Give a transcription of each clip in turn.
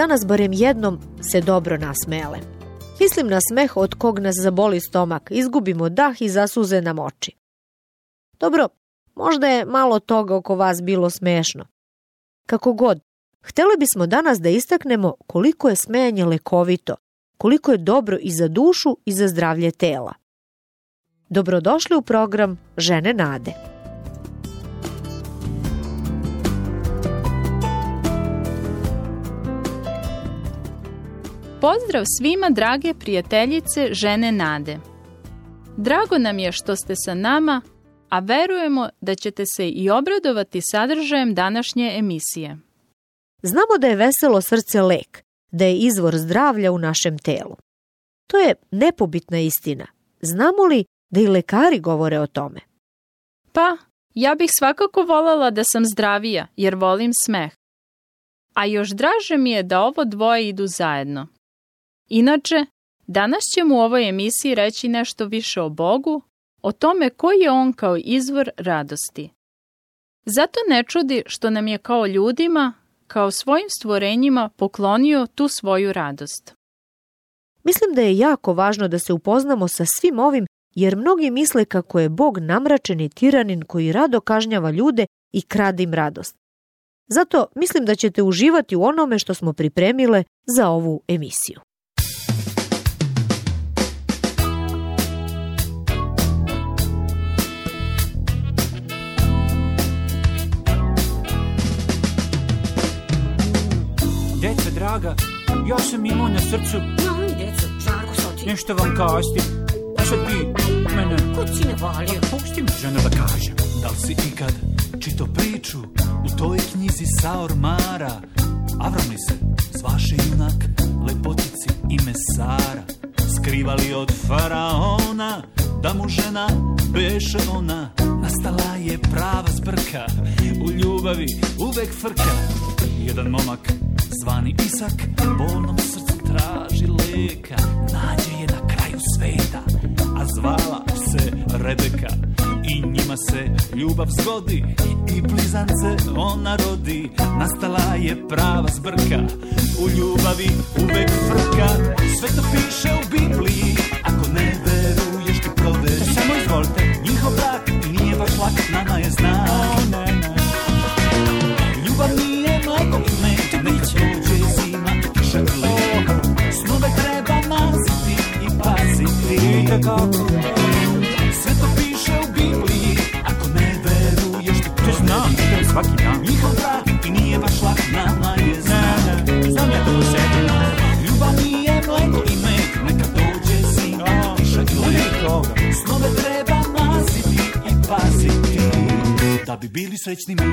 danas barem jednom se dobro nasmele. Mislim na smeh od kog nas zaboli stomak, izgubimo dah i zasuze nam oči. Dobro, možda je malo toga oko vas bilo smešno. Kako god, hteli bismo danas da istaknemo koliko je smejanje lekovito, koliko je dobro i za dušu i za zdravlje tela. Dobrodošli u program Žene nade. Pozdrav svima drage prijateljice žene Nade. Drago nam je što ste sa nama, a verujemo da ćete se i obradovati sadržajem današnje emisije. Znamo da je veselo srce lek, da je izvor zdravlja u našem telu. To je nepobitna istina. Znamo li da i lekari govore o tome? Pa, ja bih svakako volala da sam zdravija, jer volim smeh. A još draže mi je da ovo dvoje idu zajedno. Inače, danas ćemo u ovoj emisiji reći nešto više o Bogu, o tome koji je On kao izvor radosti. Zato ne čudi što nam je kao ljudima, kao svojim stvorenjima poklonio tu svoju radost. Mislim da je jako važno da se upoznamo sa svim ovim jer mnogi misle kako je Bog namračeni tiranin koji rado kažnjava ljude i krade im radost. Zato mislim da ćete uživati u onome što smo pripremile za ovu emisiju. draga, ja sam imao na srcu. Mami, djeco, Žarko, ti? Nešto vam kasti. A e sad ti, mene. Ko ti ne valio? Pusti me, žena, da kažem. Da li si ikad čito priču u toj knjizi sa ormara? Avramli se, zvaše junak, lepotici i mesara. Skrivali od faraona, da mu žena beše ona. Nastala je prava zbrka, u ljubavi uvek frka. Jedan momak zvani Isak Bolnom srcu traži leka Nađe je na kraju sveta A zvala se Rebeka I njima se ljubav zgodi I blizance ona rodi Nastala je prava zbrka U ljubavi uvek frka Sve to piše u Bibliji Ako ne veruješ ti prodeš Samo izvolite, njihov brak Nije baš lak, nama je znak kako Sve to piše u Bibliji Ako ne veruješ ti to znam Svaki dan Njihov brak i nije baš lak Nama je znak Znam ja to sedim Ljubav nije mleko i med Neka dođe zima, kiša i led Snove treba maziti i paziti Da bi bili srećni mi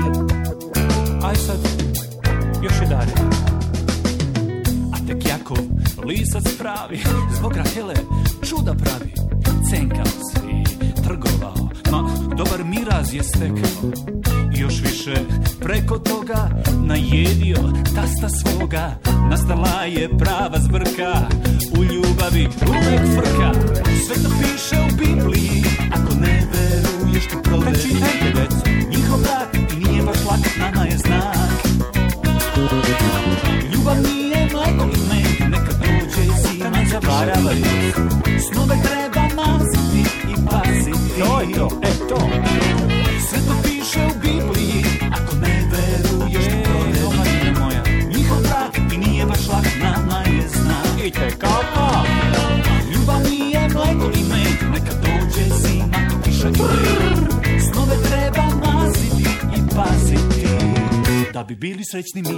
Aj sad, još je dalje tek jako lisac pravi Zbog Rahele čuda pravi Cenkao se i trgovao Ma dobar miraz je stekao Još više preko toga Najedio tasta svoga Nastala je prava zbrka U ljubavi uvek frka Sve to piše u Bibliji bi bili srećni mi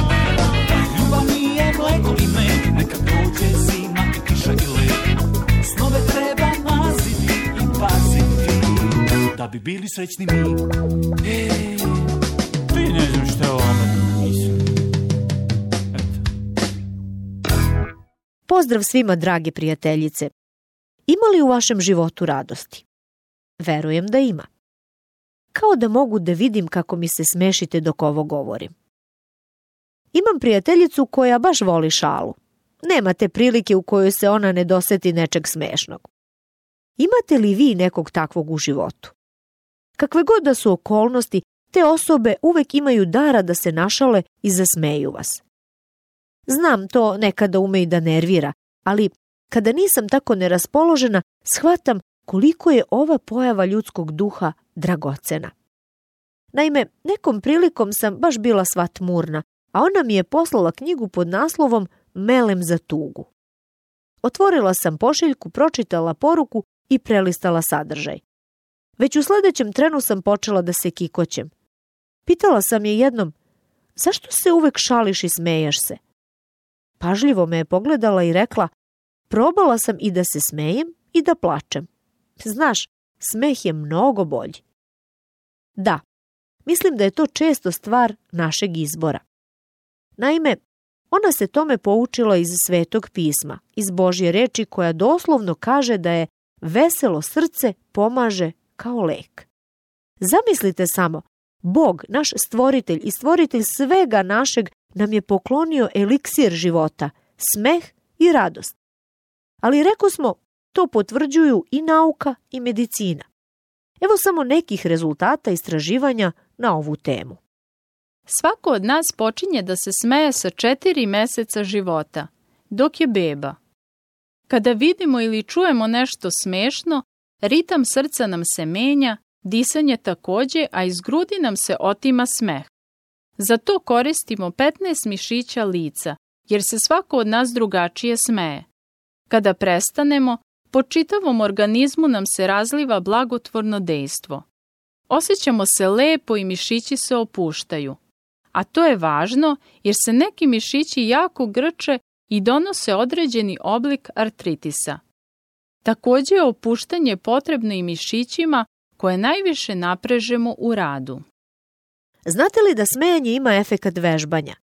da bi bili srećni mi. E, ti ne znam šta je ovome Pozdrav svima, drage prijateljice. Ima li u vašem životu radosti? Verujem da ima. Kao da mogu da vidim kako mi se smešite dok ovo govorim. Imam prijateljicu koja baš voli šalu. Nemate prilike u kojoj se ona ne doseti nečeg smešnog. Imate li vi nekog takvog u životu? Kakve god da su okolnosti, te osobe uvek imaju dara da se našale i zasmeju vas. Znam to nekada ume i da nervira, ali kada nisam tako neraspoložena, shvatam koliko je ova pojava ljudskog duha dragocena. Naime, nekom prilikom sam baš bila sva tmurna, a ona mi je poslala knjigu pod naslovom Melem za tugu. Otvorila sam pošiljku, pročitala poruku i prelistala sadržaj. Već u sledećem trenu sam počela da se kikoćem. Pitala sam je jednom, zašto se uvek šališ i smeješ se? Pažljivo me je pogledala i rekla, probala sam i da se smejem i da plačem. Znaš, smeh je mnogo bolji. Da, mislim da je to često stvar našeg izbora. Naime, ona se tome poučila iz Svetog pisma, iz Božje reči koja doslovno kaže da je veselo srce pomaže kao lek. Zamislite samo, Bog, naš stvoritelj i stvoritelj svega našeg, nam je poklonio eliksir života, smeh i radost. Ali reko smo, to potvrđuju i nauka i medicina. Evo samo nekih rezultata istraživanja na ovu temu. Svako od nas počinje da se smeje sa četiri meseca života, dok je beba. Kada vidimo ili čujemo nešto smešno, Ritam srca nam se menja, disanje takođe, a iz grudi nam se otima smeh. Za to koristimo 15 mišića lica, jer se svako od nas drugačije smeje. Kada prestanemo, po čitavom organizmu nam se razliva blagotvorno dejstvo. Osećamo se lepo i mišići se opuštaju. A to je važno jer se neki mišići jako grče i donose određeni oblik artritisa. Takođe je opuštanje potrebno i mišićima koje najviše naprežemo u radu. Znate li da smejanje ima efekat vežbanja?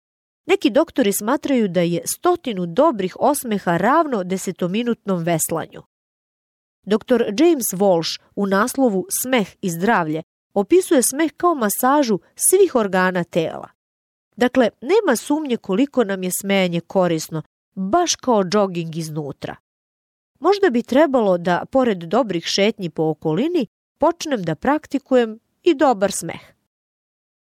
Neki doktori smatraju da je stotinu dobrih osmeha ravno desetominutnom veslanju. Dr. James Walsh u naslovu Smeh i zdravlje opisuje smeh kao masažu svih organa tela. Dakle, nema sumnje koliko nam je smejanje korisno, baš kao džoging iznutra. Možda bi trebalo da, pored dobrih šetnji po okolini, počnem da praktikujem i dobar smeh.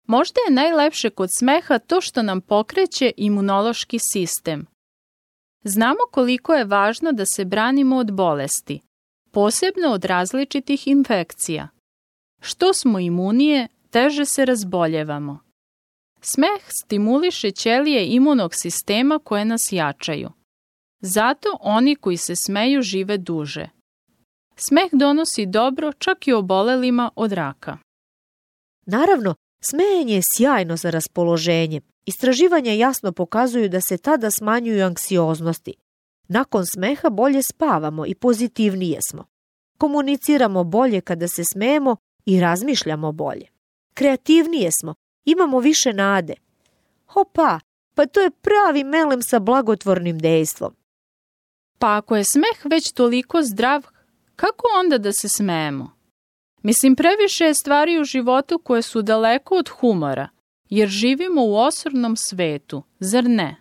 Možda je najlepše kod smeha to što nam pokreće imunološki sistem. Znamo koliko je važno da se branimo od bolesti, posebno od različitih infekcija. Što smo imunije, teže se razboljevamo. Smeh stimuliše ćelije imunog sistema koje nas jačaju – Zato oni koji se smeju žive duže. Smeh donosi dobro čak i obolelima od raka. Naravno, smejanje je sjajno za raspoloženje. Istraživanja jasno pokazuju da se tada smanjuju anksioznosti. Nakon smeha bolje spavamo i pozitivnije smo. Komuniciramo bolje kada se smejemo i razmišljamo bolje. Kreativnije smo, imamo više nade. Hopa, pa to je pravi melem sa blagotvornim dejstvom. Pa ako je smeh već toliko zdrav, kako onda da se smejemo? Mislim, previše je stvari u životu koje su daleko od humora, jer živimo u osornom svetu, zar ne?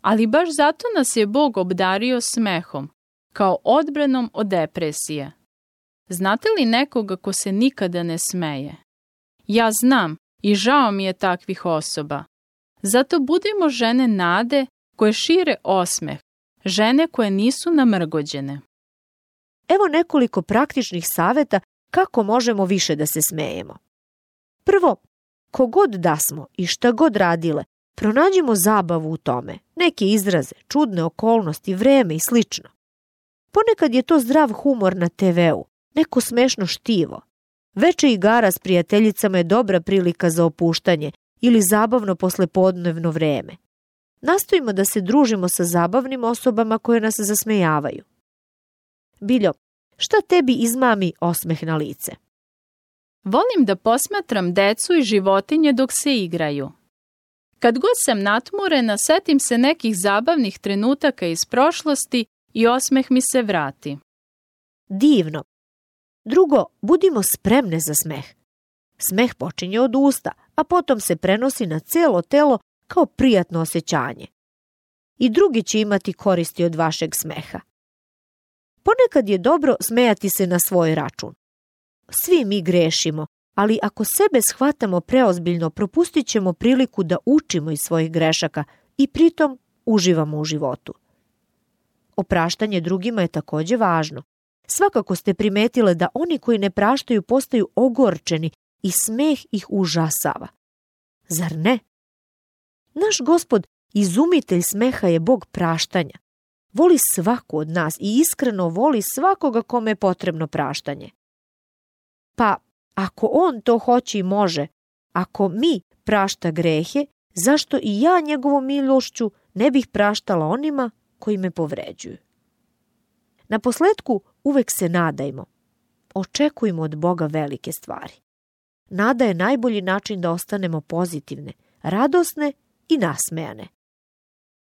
Ali baš zato nas je Bog obdario smehom, kao odbranom od depresije. Znate li nekoga ko se nikada ne smeje? Ja znam i žao mi je takvih osoba. Zato budimo žene nade koje šire osmeh, Žene koje nisu namrgođene. Evo nekoliko praktičnih saveta kako možemo više da se smejemo. Prvo, kogod da smo i šta god radile, pronađimo zabavu u tome, neke izraze, čudne okolnosti, vreme i slično. Ponekad je to zdrav humor na TV-u, neko smešno štivo. Veče igara s prijateljicama je dobra prilika za opuštanje ili zabavno poslepodnevno vreme. Nastojimo da se družimo sa zabavnim osobama koje nas zasmejavaju. Biljo, šta tebi izmami osmeh na lice? Volim da posmatram decu i životinje dok se igraju. Kad god sam natmurena, setim se nekih zabavnih trenutaka iz prošlosti i osmeh mi se vrati. Divno. Drugo, budimo spremne za smeh. Smeh počinje od usta, a potom se prenosi na celo telo kao prijatno osjećanje. I drugi će imati koristi od vašeg smeha. Ponekad je dobro smejati se na svoj račun. Svi mi grešimo, ali ako sebe shvatamo preozbiljno, propustit ćemo priliku da učimo iz svojih grešaka i pritom uživamo u životu. Opraštanje drugima je takođe važno. Svakako ste primetile da oni koji ne praštaju postaju ogorčeni i smeh ih užasava. Zar ne? Naš gospod, izumitelj smeha je bog praštanja. Voli svaku od nas i iskreno voli svakoga kome je potrebno praštanje. Pa, ako on to hoće i može, ako mi prašta grehe, zašto i ja njegovom milošću ne bih praštala onima koji me povređuju? Na posledku uvek se nadajmo. Očekujemo od Boga velike stvari. Nada je najbolji način da ostanemo pozitivne, radosne i nasmejane.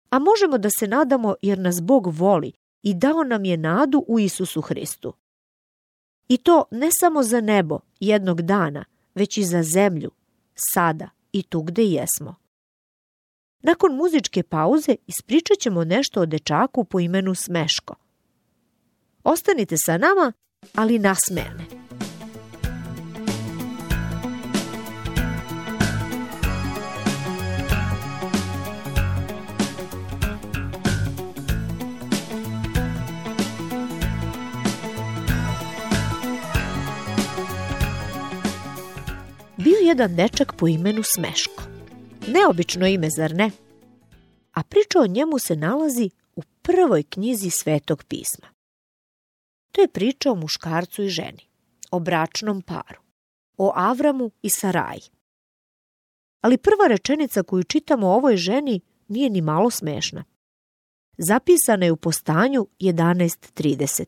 A možemo da se nadamo jer nas Bog voli i dao nam je nadu u Isusu Hristu. I to ne samo za nebo jednog dana, već i za zemlju, sada i tu gde jesmo. Nakon muzičke pauze ispričat ćemo nešto o dečaku po imenu Smeško. Ostanite sa nama, ali nasmejane. jedan dečak po imenu Smeško. Neobično ime, zar ne? A priča o njemu se nalazi u prvoj knjizi Svetog pisma. To je priča o muškarcu i ženi, o bračnom paru, o Avramu i Saraji. Ali prva rečenica koju čitamo o ovoj ženi nije ni malo smešna. Zapisana je u postanju 11.30.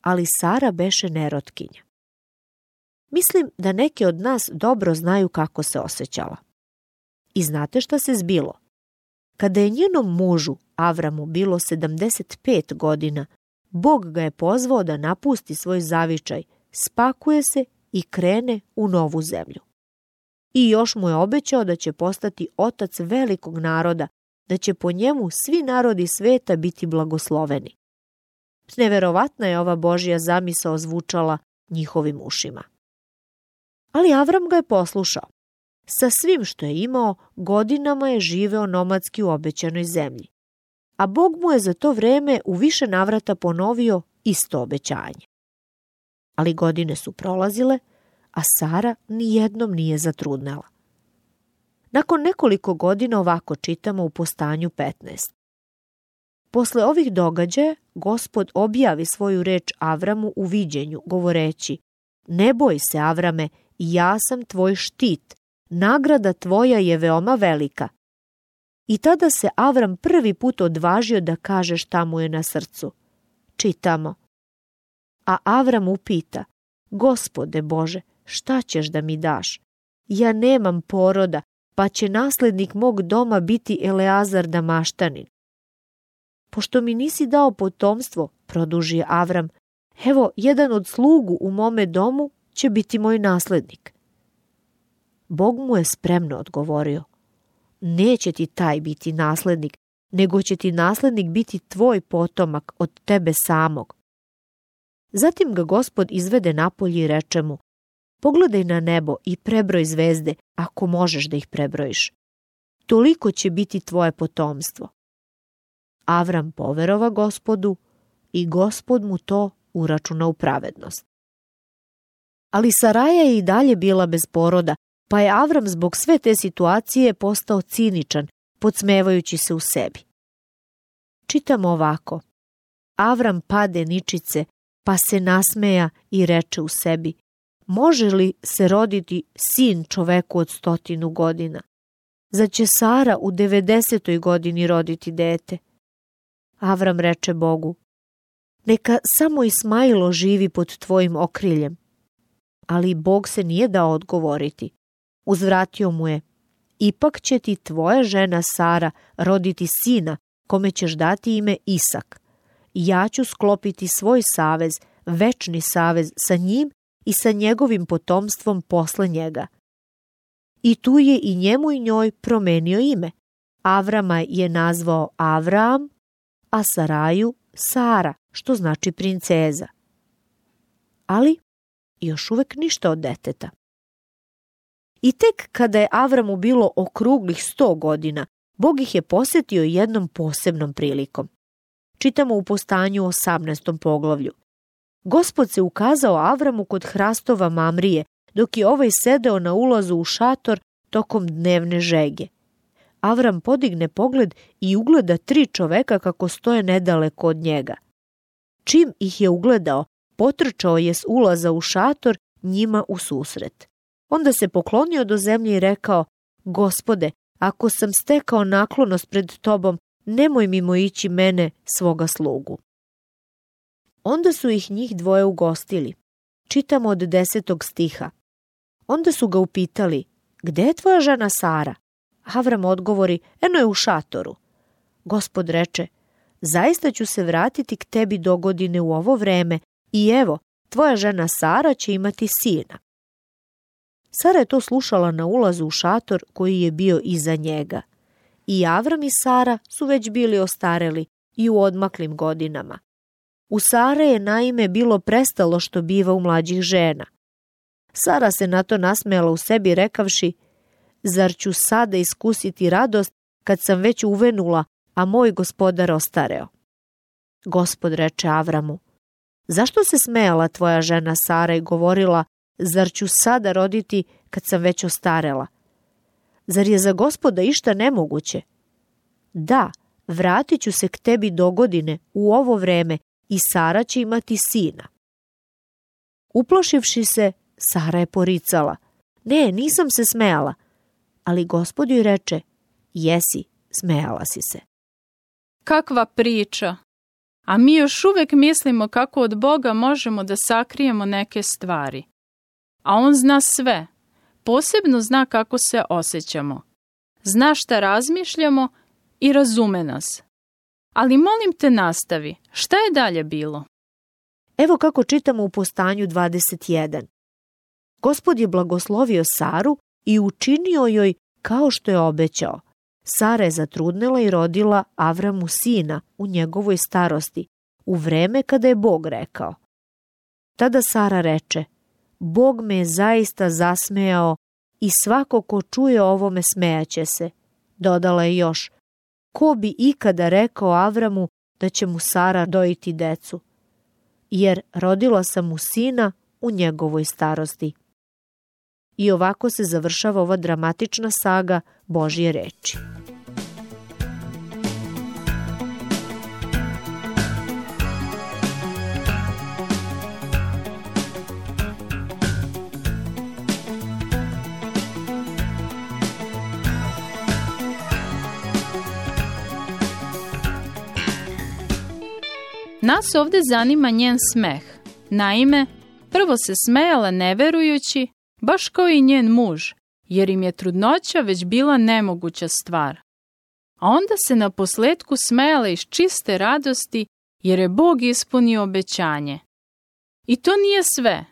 Ali Sara beše nerotkinja. Mislim da neki od nas dobro znaju kako se osjećala. I znate šta se zbilo? Kada je njenom mužu, Avramu, bilo 75 godina, Bog ga je pozvao da napusti svoj zavičaj, spakuje se i krene u novu zemlju. I još mu je obećao da će postati otac velikog naroda, da će po njemu svi narodi sveta biti blagosloveni. Neverovatna je ova Božja zamisa ozvučala njihovim ušima ali Avram ga je poslušao. Sa svim što je imao, godinama je živeo nomadski u obećanoj zemlji. A Bog mu je za to vreme u više navrata ponovio isto obećanje. Ali godine su prolazile, a Sara nijednom nije zatrudnela. Nakon nekoliko godina ovako čitamo u postanju 15. Posle ovih događaja, gospod objavi svoju reč Avramu u viđenju, govoreći Ne boj se, Avrame, ja sam tvoj štit, nagrada tvoja je veoma velika. I tada se Avram prvi put odvažio da kaže šta mu je na srcu. Čitamo. A Avram upita, gospode Bože, šta ćeš da mi daš? Ja nemam poroda, pa će naslednik mog doma biti Eleazar Damaštanin. Pošto mi nisi dao potomstvo, produži Avram, evo jedan od slugu u mome domu će biti moj naslednik. Bog mu je spremno odgovorio, neće ti taj biti naslednik, nego će ti naslednik biti tvoj potomak od tebe samog. Zatim ga gospod izvede napolje i reče mu, pogledaj na nebo i prebroj zvezde ako možeš da ih prebrojiš. Toliko će biti tvoje potomstvo. Avram poverova gospodu i gospod mu to uračuna u pravednost. Ali Saraja je i dalje bila bez poroda, pa je Avram zbog sve te situacije postao ciničan, podsmevajući se u sebi. Čitamo ovako. Avram pade ničice, pa se nasmeja i reče u sebi, može li se roditi sin čoveku od stotinu godina? Za će Sara u 90. godini roditi dete? Avram reče Bogu, neka samo Ismailo živi pod tvojim okriljem. Ali Bog se nije dao odgovoriti. Uzvratio mu je, ipak će ti tvoja žena Sara roditi sina, kome ćeš dati ime Isak. Ja ću sklopiti svoj savez, večni savez sa njim i sa njegovim potomstvom posle njega. I tu je i njemu i njoj promenio ime. Avrama je nazvao Avram, a Saraju Sara, što znači princeza. Ali još uvek ništa od deteta. I tek kada je Avramu bilo okruglih sto godina, Bog ih je posjetio jednom posebnom prilikom. Čitamo u postanju 18. poglavlju. Gospod se ukazao Avramu kod hrastova Mamrije, dok je ovaj sedeo na ulazu u šator tokom dnevne žege. Avram podigne pogled i ugleda tri čoveka kako stoje nedaleko od njega. Čim ih je ugledao, Potrčao je s ulaza u šator njima u susret. Onda se poklonio do zemlje i rekao, gospode, ako sam stekao naklonost pred tobom, nemoj mimo ići mene, svoga slugu. Onda su ih njih dvoje ugostili. Čitamo od desetog stiha. Onda su ga upitali, gde je tvoja žena Sara? Avram odgovori, eno je u šatoru. Gospod reče, zaista ću se vratiti k tebi do godine u ovo vreme i evo, tvoja žena Sara će imati sina. Sara je to slušala na ulazu u šator koji je bio iza njega. I Avram i Sara su već bili ostareli i u odmaklim godinama. U Sare je naime bilo prestalo što biva u mlađih žena. Sara se na to nasmela u sebi rekavši Zar ću sada iskusiti radost kad sam već uvenula, a moj gospodar ostareo? Gospod reče Avramu, Zašto se smejala tvoja žena Sara i govorila, zar ću sada roditi kad sam već ostarela? Zar je za gospoda išta nemoguće? Da, vratit ću se k tebi do godine u ovo vreme i Sara će imati sina. Uplošivši se, Sara je poricala. Ne, nisam se smejala. Ali gospod joj reče, jesi, smejala si se. Kakva priča, a mi još uvek mislimo kako od Boga možemo da sakrijemo neke stvari. A On zna sve, posebno zna kako se osjećamo, zna šta razmišljamo i razume nas. Ali molim te nastavi, šta je dalje bilo? Evo kako čitamo u postanju 21. Gospod je blagoslovio Saru i učinio joj kao što je obećao – Sara je zatrudnela i rodila Avramu sina u njegovoj starosti, u vreme kada je Bog rekao. Tada Sara reče, Bog me je zaista zasmejao i svako ko čuje ovome smejaće se. Dodala je još, ko bi ikada rekao Avramu da će mu Sara dojiti decu? Jer rodila sam mu sina u njegovoj starosti. I ovako se završava ova dramatična saga Božje reči. Nas ovde zanima njen smeh. Naime, prvo se smejala neverujući, baš kao i njen muž, jer im je trudnoća već bila nemoguća stvar. A onda se na posledku smejala iz čiste radosti jer je Bog ispunio obećanje. I to nije sve.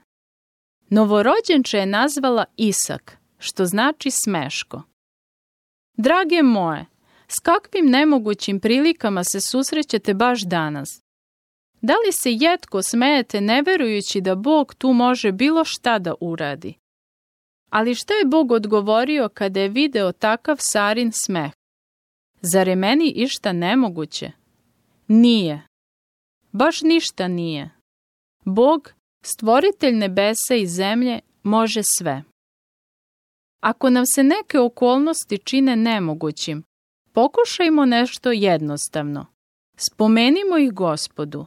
Novorođenče je nazvala Isak, što znači smeško. Drage moje, s kakvim nemogućim prilikama se susrećete baš danas? Da li se jetko smejete neverujući da Bog tu može bilo šta da uradi? Ali šta je Bog odgovorio kada je video takav Sarin smeh? Zar je meni išta nemoguće? Nije. Baš ništa nije. Bog, stvoritelj nebesa i zemlje, može sve. Ako nam se neke okolnosti čine nemogućim, pokušajmo nešto jednostavno. Spomenimo ih gospodu.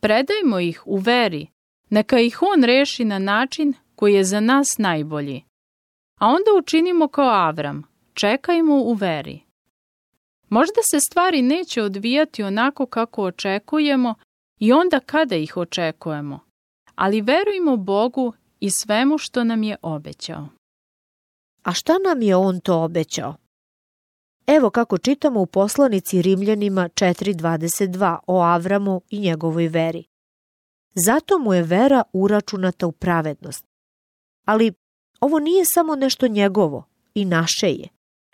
Predajmo ih u veri. Neka ih on reši na način koji je za nas najbolji a onda učinimo kao Avram, čekajmo u veri. Možda se stvari neće odvijati onako kako očekujemo i onda kada ih očekujemo, ali verujmo Bogu i svemu što nam je obećao. A šta nam je on to obećao? Evo kako čitamo u poslanici Rimljanima 4.22 o Avramu i njegovoj veri. Zato mu je vera uračunata u pravednost. Ali Ovo nije samo nešto njegovo, i naše je.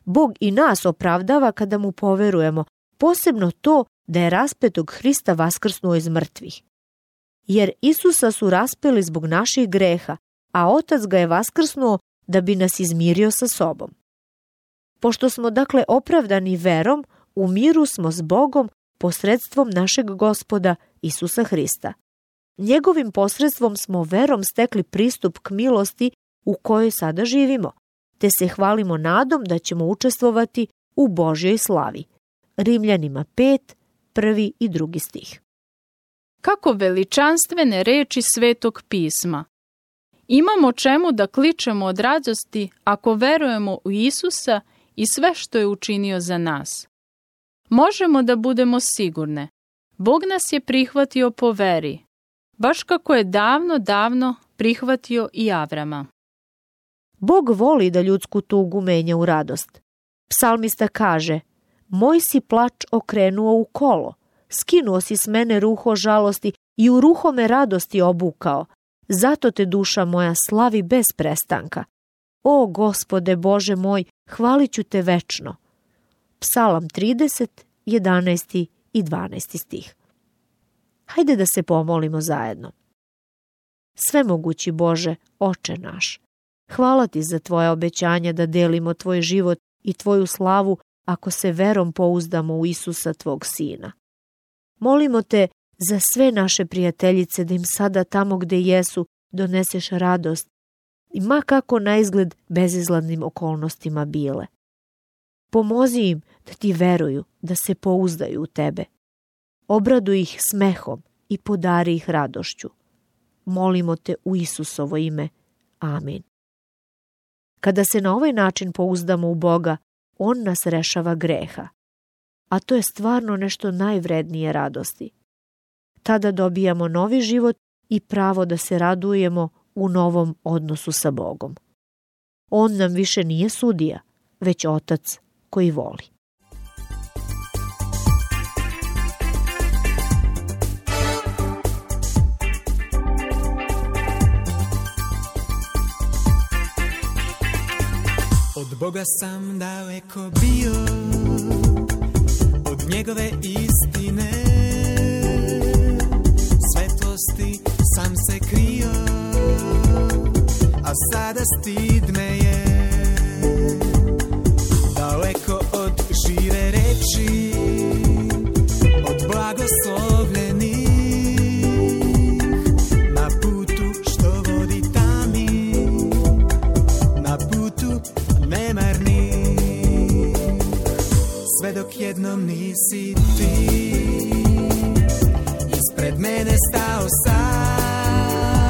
Bog i nas opravdava kada mu poverujemo, posebno to da je raspetog Hrista vaskrsnuo iz mrtvih. Jer Isusa su raspeli zbog naših greha, a Otac ga je vaskrsnuo da bi nas izmirio sa sobom. Pošto smo dakle opravdani verom, u miru smo s Bogom posredstvom našeg gospoda Isusa Hrista. Njegovim posredstvom smo verom stekli pristup k milosti u kojoj sada živimo, te se hvalimo nadom da ćemo učestvovati u Božjoj slavi. Rimljanima 5, prvi i drugi stih. Kako veličanstvene reči svetog pisma. Imamo čemu da kličemo od radosti ako verujemo u Isusa i sve što je učinio za nas. Možemo da budemo sigurne. Bog nas je prihvatio po veri, baš kako je davno, davno prihvatio i Avrama. Bog voli da ljudsku tugu menja u radost. Psalmista kaže, moj si plač okrenuo u kolo, skinuo si s mene ruho žalosti i u ruho me radosti obukao, zato te duša moja slavi bez prestanka. O gospode Bože moj, hvalit ću te večno. Psalam 30, 11 i 12 stih. Hajde da se pomolimo zajedno. Svemogući Bože, oče naš, Hvala ti za tvoje obećanja da delimo tvoj život i tvoju slavu ako se verom pouzdamo u Isusa tvog sina. Molimo te za sve naše prijateljice da im sada tamo gde jesu doneseš radost i ma kako na izgled bezizladnim okolnostima bile. Pomozi im da ti veruju, da se pouzdaju u tebe. Obraduj ih smehom i podari ih radošću. Molimo te u Isusovo ime. Amin. Kada se na ovaj način pouzdamo u Boga, On nas rešava greha. A to je stvarno nešto najvrednije radosti. Tada dobijamo novi život i pravo da se radujemo u novom odnosu sa Bogom. On nam više nije sudija, već otac koji voli. Boga sam daleko bio Od njegove istine Svetlosti sam se krio A sada stid me je Daleko od žive reči Od blagoslova sve dok jednom nisi ti Ispred mene stao sam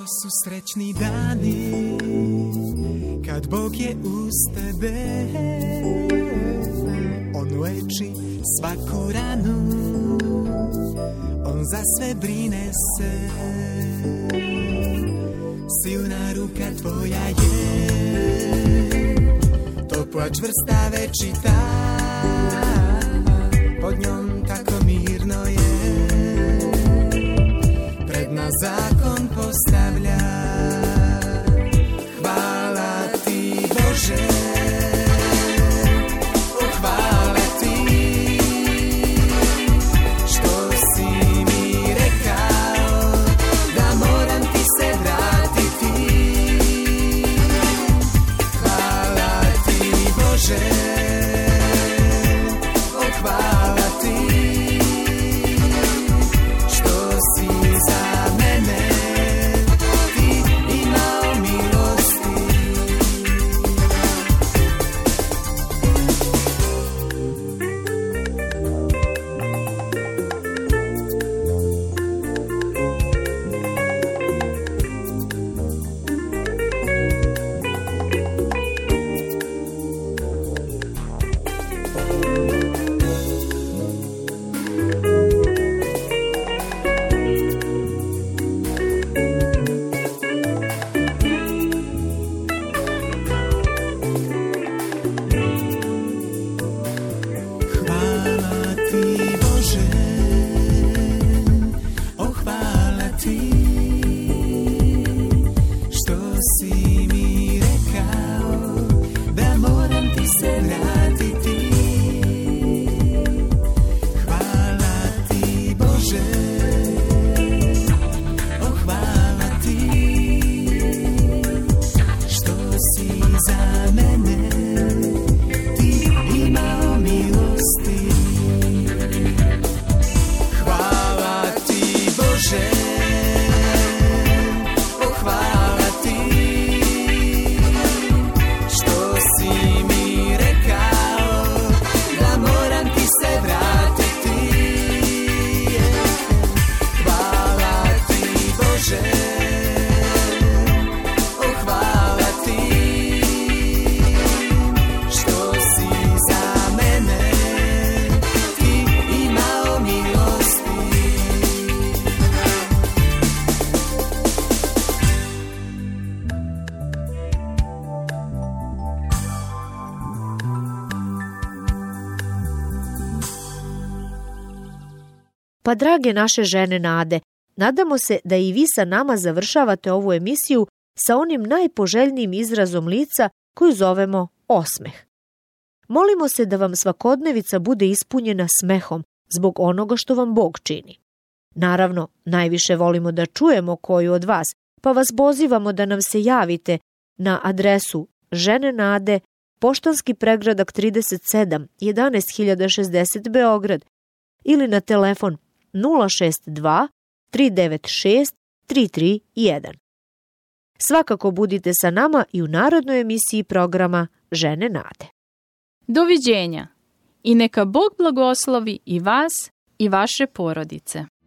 Kako su srećni dani Kad Bog je uz tebe On leči svaku ranu On za sve brine se Silna ruka tvoja je Topla čvrsta večita Pod njom tako mirno je Pred nas zakon Богославля. Хвала ти, Боже. Pa drage naše žene Nade, nadamo se da i vi sa nama završavate ovu emisiju sa onim najpoželjnijim izrazom lica koju zovemo osmeh. Molimo se da vam svakodnevica bude ispunjena smehom zbog onoga što vam Bog čini. Naravno, najviše volimo da čujemo koju od vas, pa vas pozivamo da nam se javite na adresu Žene Nade, Poštanski pregradak 37 11060 Beograd ili na telefon 062 396 331. Svakako budite sa nama i u narodnoj emisiji programa Žene nade. Doviđenja i neka Bog blagoslovi i vas i vaše porodice.